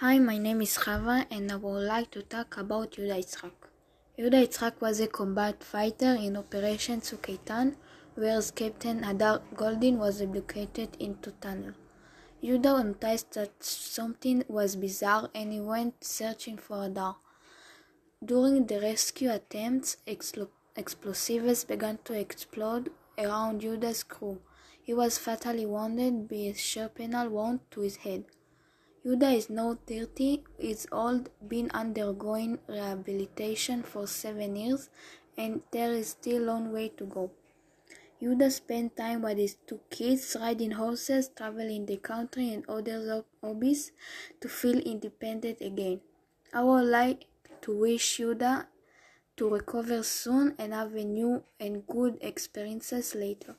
Hi, my name is Chava and I would like to talk about Yehuda Yitzhak. Yehuda Yitzhak was a combat fighter in Operation Tzuk Eitan, where Captain Hadar Goldin was abducted into tunnel. Yehuda noticed that something was bizarre and he went searching for Hadar. During the rescue attempts, expl- explosives began to explode around Yehuda's crew. He was fatally wounded by a shrapnel wound to his head. Yehuda is now 30 years old, been undergoing rehabilitation for seven years, and there is still a long way to go. Yuda spent time with his two kids, riding horses, traveling the country, and other hobbies to feel independent again. I would like to wish Yuda to recover soon and have a new and good experiences later.